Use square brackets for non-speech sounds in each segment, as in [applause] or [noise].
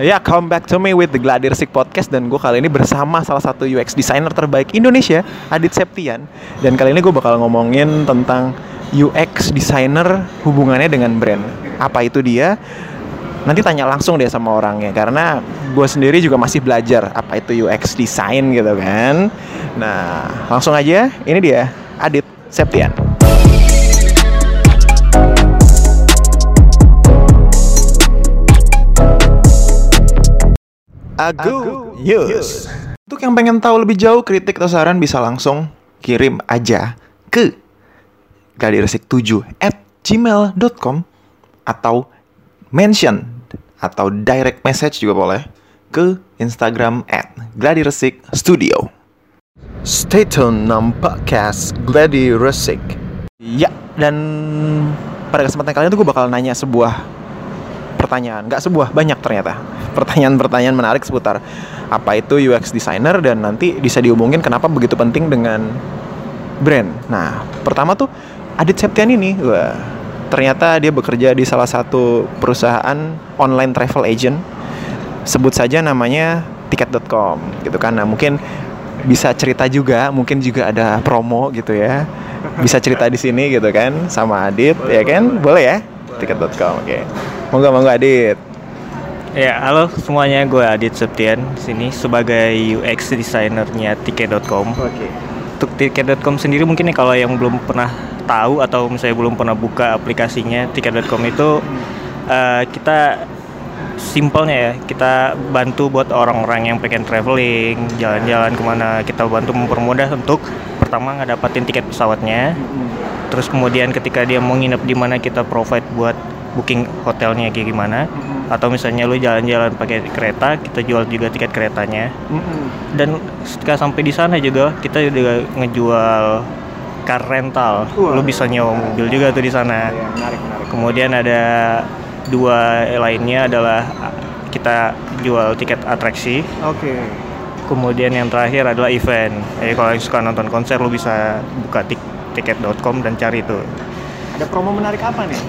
Ya, come back to me with the Gladir Podcast dan gue kali ini bersama salah satu UX designer terbaik Indonesia, Adit Septian. Dan kali ini gue bakal ngomongin tentang UX designer hubungannya dengan brand. Apa itu dia? Nanti tanya langsung deh sama orangnya karena gue sendiri juga masih belajar apa itu UX design gitu kan. Nah, langsung aja. Ini dia Adit Septian. Agu Yus. Untuk yang pengen tahu lebih jauh kritik atau saran bisa langsung kirim aja ke gladiresik7 at gmail.com atau mention atau direct message juga boleh ke Instagram at gladiresik studio. Stay tune nam podcast Gladiresik. Ya, dan pada kesempatan kali ini tuh gue bakal nanya sebuah pertanyaan, nggak sebuah, banyak ternyata pertanyaan-pertanyaan menarik seputar apa itu UX designer dan nanti bisa dihubungin kenapa begitu penting dengan brand. Nah, pertama tuh Adit Septian ini, wah, ternyata dia bekerja di salah satu perusahaan online travel agent. Sebut saja namanya tiket.com gitu kan. Nah, mungkin bisa cerita juga, mungkin juga ada promo gitu ya. Bisa cerita di sini gitu kan sama Adit, ya kan? Boleh ya? tiket.com. Oke. Okay. Monggo monggo Adit. Ya, halo semuanya, gue Adit Septian sini sebagai UX designernya Tiket.com. Oke. Okay. Untuk Tiket.com sendiri mungkin nih kalau yang belum pernah tahu atau misalnya belum pernah buka aplikasinya Tiket.com itu uh, kita simpelnya ya kita bantu buat orang-orang yang pengen traveling, jalan-jalan ke mana kita bantu mempermudah untuk pertama ngedapatin tiket pesawatnya, terus kemudian ketika dia mau nginep di mana kita provide buat booking hotelnya kayak gimana mm-hmm. atau misalnya lu jalan-jalan pakai kereta kita jual juga tiket keretanya mm-hmm. dan ketika sampai di sana juga kita juga ngejual car rental uh, lu bisa nyewa mobil juga tuh di sana ya, menarik, menarik. kemudian ada dua lainnya adalah kita jual tiket atraksi oke okay. kemudian yang terakhir adalah event jadi kalau yang suka nonton konser lu bisa buka tik tiket.com dan cari itu ada promo menarik apa nih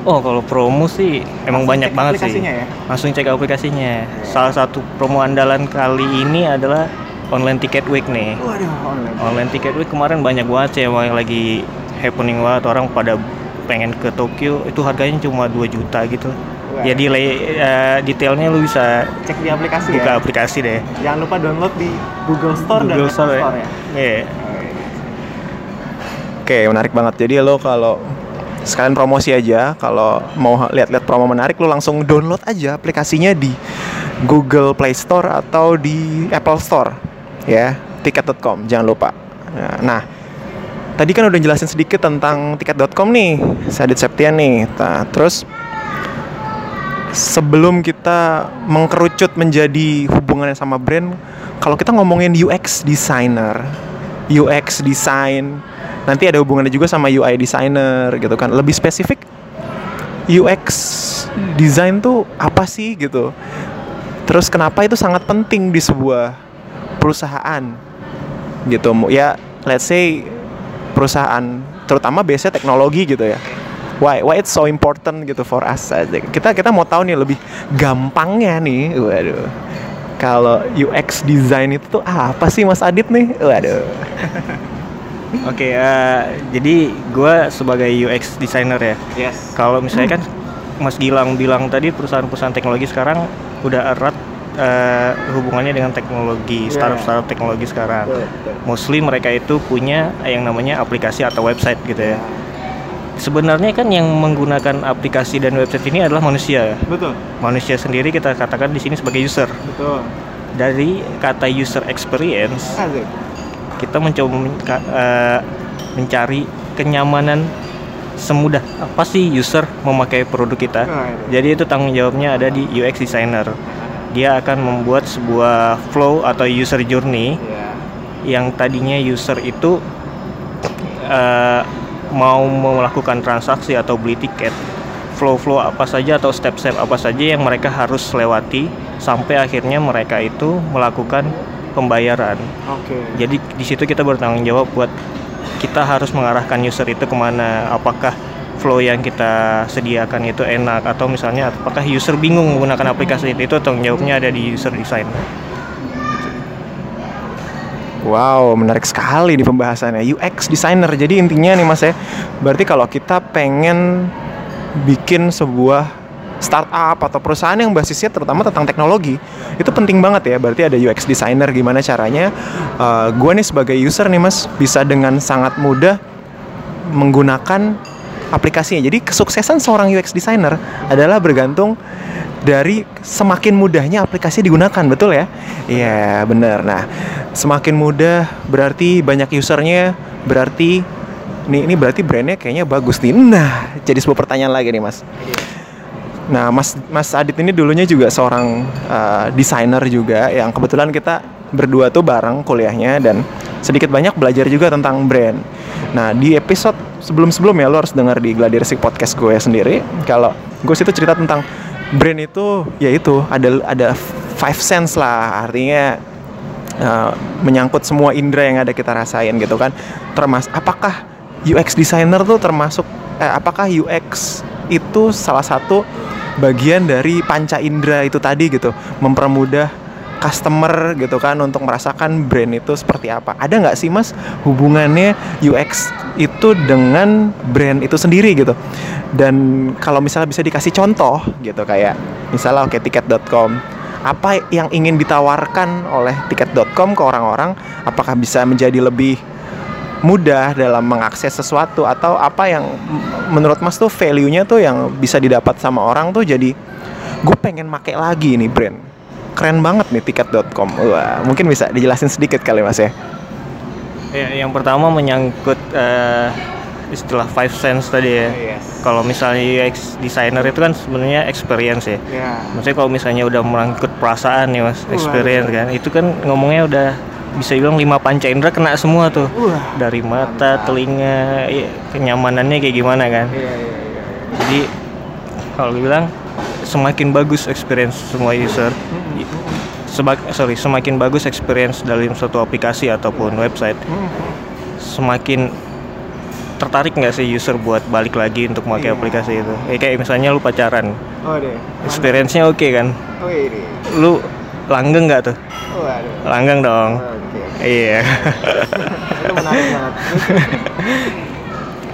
Oh kalau promo sih emang Langsung banyak banget sih. ya? Langsung cek aplikasinya. Salah satu promo andalan kali ini adalah online ticket week nih. Waduh, online. Online ticket week kemarin banyak banget sih yang lagi happening banget orang pada pengen ke Tokyo itu harganya cuma 2 juta gitu. Wah. Jadi uh, detailnya lu bisa cek di aplikasi buka ya. aplikasi deh. Jangan lupa download di Google Store Google dan Store, Apple Store ya. Iya. Oke, menarik banget. Jadi lo kalau sekalian promosi aja kalau mau lihat-lihat promo menarik lo langsung download aja aplikasinya di Google Play Store atau di Apple Store ya tiket.com jangan lupa. Nah tadi kan udah jelasin sedikit tentang tiket.com nih Sadit Septian nih. Nah, terus sebelum kita mengkerucut menjadi hubungannya sama brand kalau kita ngomongin UX designer UX design nanti ada hubungannya juga sama UI designer gitu kan. Lebih spesifik UX design tuh apa sih gitu? Terus kenapa itu sangat penting di sebuah perusahaan gitu? Ya let's say perusahaan terutama biasanya teknologi gitu ya. Why why it's so important gitu for us kita kita mau tahu nih lebih gampangnya nih. Waduh. Kalau UX design itu tuh apa sih Mas Adit nih? Waduh [laughs] Oke, okay, uh, jadi gue sebagai UX designer ya. Yes. Kalau misalnya kan Mas Gilang bilang tadi perusahaan-perusahaan teknologi sekarang udah erat uh, hubungannya dengan teknologi, startup-startup teknologi sekarang. Mostly mereka itu punya yang namanya aplikasi atau website gitu ya. Sebenarnya kan yang menggunakan aplikasi dan website ini adalah manusia. Betul. Manusia sendiri kita katakan di sini sebagai user. Betul. Dari kata user experience. Asik kita mencoba uh, mencari kenyamanan semudah apa sih user memakai produk kita. Jadi itu tanggung jawabnya ada di UX designer. Dia akan membuat sebuah flow atau user journey yang tadinya user itu uh, mau melakukan transaksi atau beli tiket. Flow-flow apa saja atau step-step apa saja yang mereka harus lewati sampai akhirnya mereka itu melakukan pembayaran. Oke. Okay. Jadi di situ kita bertanggung jawab buat kita harus mengarahkan user itu ke mana. Apakah flow yang kita sediakan itu enak atau misalnya apakah user bingung menggunakan aplikasi itu itu tanggung jawabnya ada di user design. Wow, menarik sekali di pembahasannya. UX designer. Jadi intinya nih Mas ya, berarti kalau kita pengen bikin sebuah startup atau perusahaan yang basisnya terutama tentang teknologi, itu penting banget ya. Berarti ada UX designer gimana caranya uh, gue nih sebagai user nih Mas bisa dengan sangat mudah menggunakan aplikasinya. Jadi kesuksesan seorang UX designer adalah bergantung dari semakin mudahnya aplikasi digunakan, betul ya? Iya, benar. Nah, semakin mudah berarti banyak usernya, berarti ini ini berarti brandnya kayaknya bagus nih. Nah, jadi sebuah pertanyaan lagi nih, Mas. Nah, Mas Mas Adit ini dulunya juga seorang uh, desainer juga yang kebetulan kita berdua tuh bareng kuliahnya dan sedikit banyak belajar juga tentang brand. Nah, di episode sebelum-sebelumnya lo harus dengar di Gladiresik podcast gue sendiri. Kalau gue situ cerita tentang brand itu ya itu ada ada five sense lah. Artinya uh, menyangkut semua indera yang ada kita rasain gitu kan. Termas apakah UX designer tuh termasuk eh, apakah UX itu salah satu bagian dari panca indera itu tadi gitu mempermudah customer gitu kan untuk merasakan brand itu seperti apa. Ada nggak sih mas hubungannya UX itu dengan brand itu sendiri gitu? Dan kalau misalnya bisa dikasih contoh gitu kayak misalnya oke okay, tiket.com apa yang ingin ditawarkan oleh tiket.com ke orang-orang? Apakah bisa menjadi lebih mudah dalam mengakses sesuatu atau apa yang menurut Mas tuh value-nya tuh yang bisa didapat sama orang tuh jadi gue pengen make lagi nih brand keren banget nih tiket.com. Wah, mungkin bisa dijelasin sedikit kali Mas ya. Ya, yang pertama menyangkut uh, istilah five sense tadi ya. Yes. Kalau misalnya UX designer itu kan sebenarnya experience ya. Yeah. Maksudnya kalau misalnya udah merangkut perasaan nih mas, experience uh, kan, itu kan ngomongnya udah bisa bilang lima panca indera kena semua tuh. Uh, Dari mata, telinga, ya, kenyamanannya kayak gimana kan. Yeah, yeah, yeah. Jadi kalau bilang semakin bagus experience semua user. Sebag sorry semakin bagus experience dalam suatu aplikasi ataupun website semakin tertarik nggak sih user buat balik lagi untuk memakai yeah. aplikasi itu? Ya, kayak misalnya lu pacaran. Oh, experience-nya oke okay, kan? Oh, ini. lu langgeng nggak tuh? Oh, langgeng dong. Oh, iya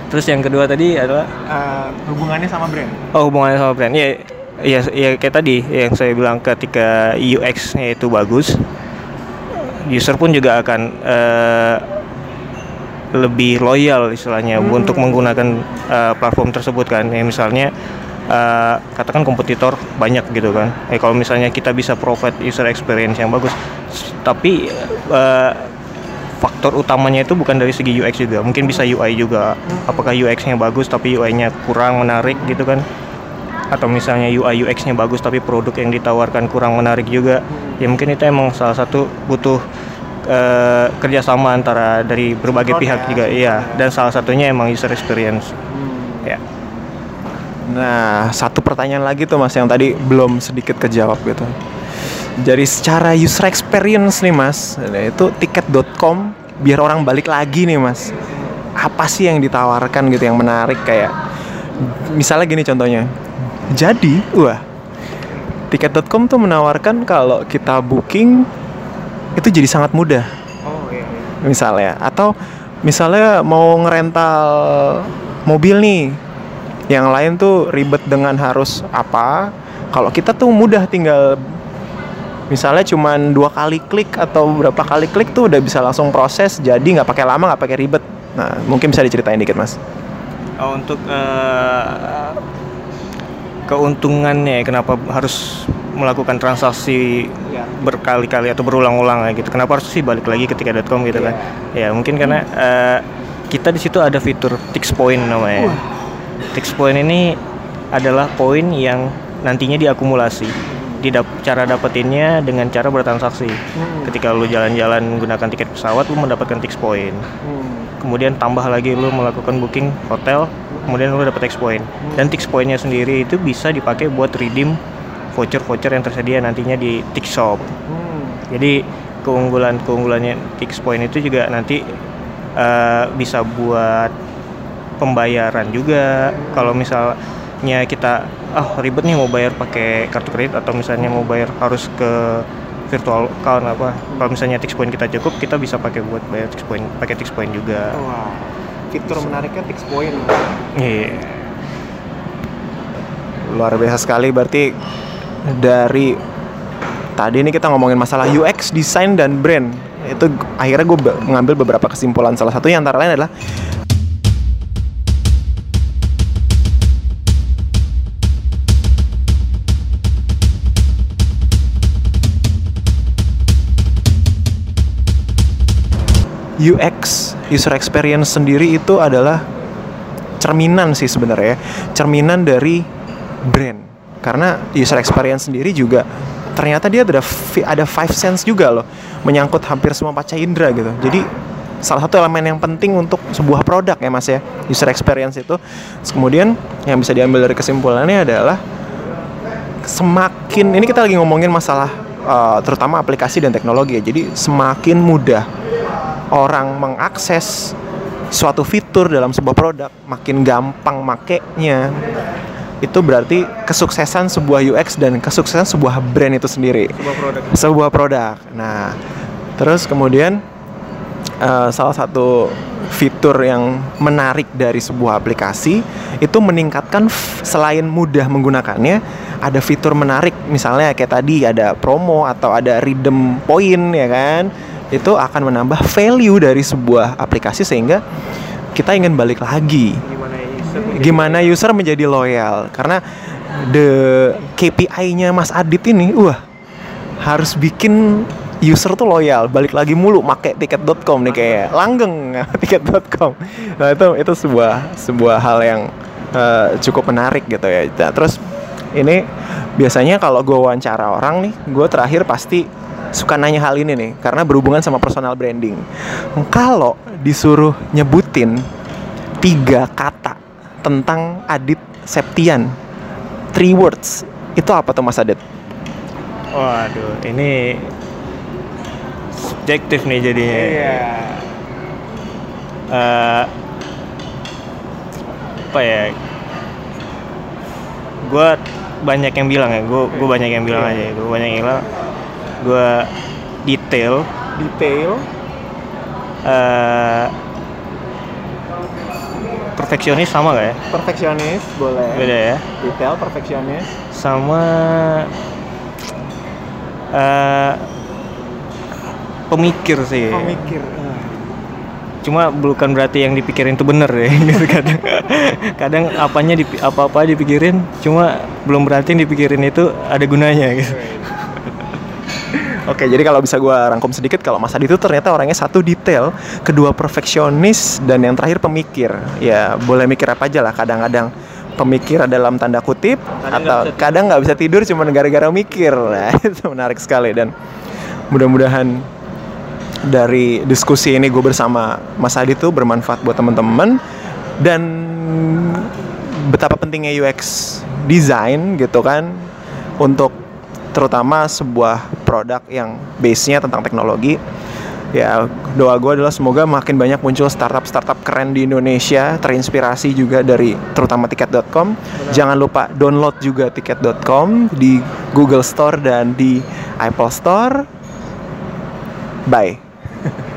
Terus yang kedua tadi adalah uh, hubungannya sama brand. Oh, hubungannya sama brand. Iya, ya ya kayak tadi yang saya bilang ketika UX-nya itu bagus user pun juga akan uh, lebih loyal istilahnya hmm. untuk menggunakan uh, platform tersebut kan ya misalnya uh, katakan kompetitor banyak gitu kan. Eh kalau misalnya kita bisa provide user experience yang bagus. Tapi uh, faktor utamanya itu bukan dari segi UX juga. Mungkin bisa UI juga. Apakah UX-nya bagus tapi UI-nya kurang menarik gitu kan? Atau misalnya UI UX-nya bagus tapi produk yang ditawarkan kurang menarik juga. Ya mungkin itu emang salah satu butuh uh, kerjasama antara dari berbagai oh, pihak ya. juga. Iya. Dan salah satunya emang user experience. Hmm. ya nah satu pertanyaan lagi tuh mas yang tadi belum sedikit kejawab gitu jadi secara user experience nih mas itu tiket.com biar orang balik lagi nih mas apa sih yang ditawarkan gitu yang menarik kayak misalnya gini contohnya jadi, wah, tiket.com tuh menawarkan kalau kita booking itu jadi sangat mudah. Oh iya. iya. Misalnya, atau misalnya mau ngerental mobil nih, yang lain tuh ribet dengan harus apa. Kalau kita tuh mudah tinggal misalnya cuma dua kali klik atau berapa kali klik tuh udah bisa langsung proses jadi nggak pakai lama nggak pakai ribet nah mungkin bisa diceritain dikit mas oh, untuk uh, keuntungannya kenapa harus melakukan transaksi ya. berkali-kali atau berulang-ulang gitu kenapa harus sih balik lagi ketika .com gitu ya. kan ya mungkin karena uh, kita di situ ada fitur tix point namanya uh. Tix point ini adalah poin yang nantinya diakumulasi di dap cara dapetinnya dengan cara bertransaksi hmm. ketika lu jalan-jalan menggunakan tiket pesawat lu mendapatkan tix point hmm. kemudian tambah lagi lu melakukan booking hotel kemudian lu dapat X point dan Tix pointnya sendiri itu bisa dipakai buat redeem voucher-voucher yang tersedia nantinya di Tix Shop hmm. jadi keunggulan keunggulannya Tix point itu juga nanti uh, bisa buat pembayaran juga kalau misalnya kita ah ribet nih mau bayar pakai kartu kredit atau misalnya mau bayar harus ke virtual account apa kalau misalnya Tix Point kita cukup kita bisa pakai buat bayar Tix Point pakai Tix Point juga Wah, fitur menariknya Tix Point. iya Luar biasa sekali berarti dari tadi ini kita ngomongin masalah UX, desain dan brand. Itu akhirnya gue mengambil beberapa kesimpulan. Salah satunya antara lain adalah UX user experience sendiri itu adalah cerminan sih sebenarnya cerminan dari brand. Karena user experience sendiri juga ternyata dia ada ada five sense juga loh. Menyangkut hampir semua panca indera gitu. Jadi salah satu elemen yang penting untuk sebuah produk ya mas ya user experience itu. Terus kemudian yang bisa diambil dari kesimpulannya adalah semakin ini kita lagi ngomongin masalah uh, terutama aplikasi dan teknologi ya. Jadi semakin mudah orang mengakses suatu fitur dalam sebuah produk makin gampang makainya itu berarti kesuksesan sebuah UX dan kesuksesan sebuah brand itu sendiri sebuah produk sebuah produk. Nah, terus kemudian eh, salah satu fitur yang menarik dari sebuah aplikasi itu meningkatkan selain mudah menggunakannya, ada fitur menarik misalnya kayak tadi ada promo atau ada redeem point ya kan. Itu akan menambah value dari sebuah aplikasi sehingga kita ingin balik lagi. Gimana user menjadi loyal? karena the KPI-nya Mas Adit ini wah harus bikin user tuh loyal. Balik lagi mulu make tiket.com nih kayak. [laughs] Langgeng [laughs] tiket.com nah itu itu sebuah sebuah hal yang eh, cukup menarik gitu ya. Nah, terus ini biasanya kalau gue wawancara orang nih gue terakhir pasti suka nanya hal ini nih karena berhubungan sama personal branding. Kalau disuruh nyebutin tiga kata tentang Adit Septian three words itu apa tuh Mas Adit? Waduh ini subjektif nih jadinya. Eh, apa ya? Gue banyak yang bilang ya gue gue banyak yang bilang aja gue banyak yang bilang gue detail. Detail. Eh perfeksionis sama gak ya? Perfeksionis boleh. Beda ya? Detail perfeksionis. Sama eh pemikir sih. Pemikir cuma bukan berarti yang dipikirin itu bener ya [laughs] gitu kadang kadang apanya dipi- apa apa dipikirin cuma belum berarti yang dipikirin itu ada gunanya gitu Oke, jadi kalau bisa gua rangkum sedikit, kalau Mas Adi itu ternyata orangnya satu detail, kedua perfeksionis, dan yang terakhir pemikir. Ya, boleh mikir apa aja lah. Kadang-kadang pemikir dalam tanda kutip, Kadang atau bisa kadang nggak bisa tidur cuma gara-gara mikir. Nah, [laughs] itu menarik sekali dan mudah-mudahan dari diskusi ini gue bersama Mas Adi tuh bermanfaat buat teman-teman dan betapa pentingnya UX design gitu kan untuk terutama sebuah produk yang base-nya tentang teknologi. Ya doa gue adalah semoga makin banyak muncul startup-startup keren di Indonesia terinspirasi juga dari terutama tiket.com jangan lupa download juga tiket.com di Google Store dan di Apple Store. Bye [laughs]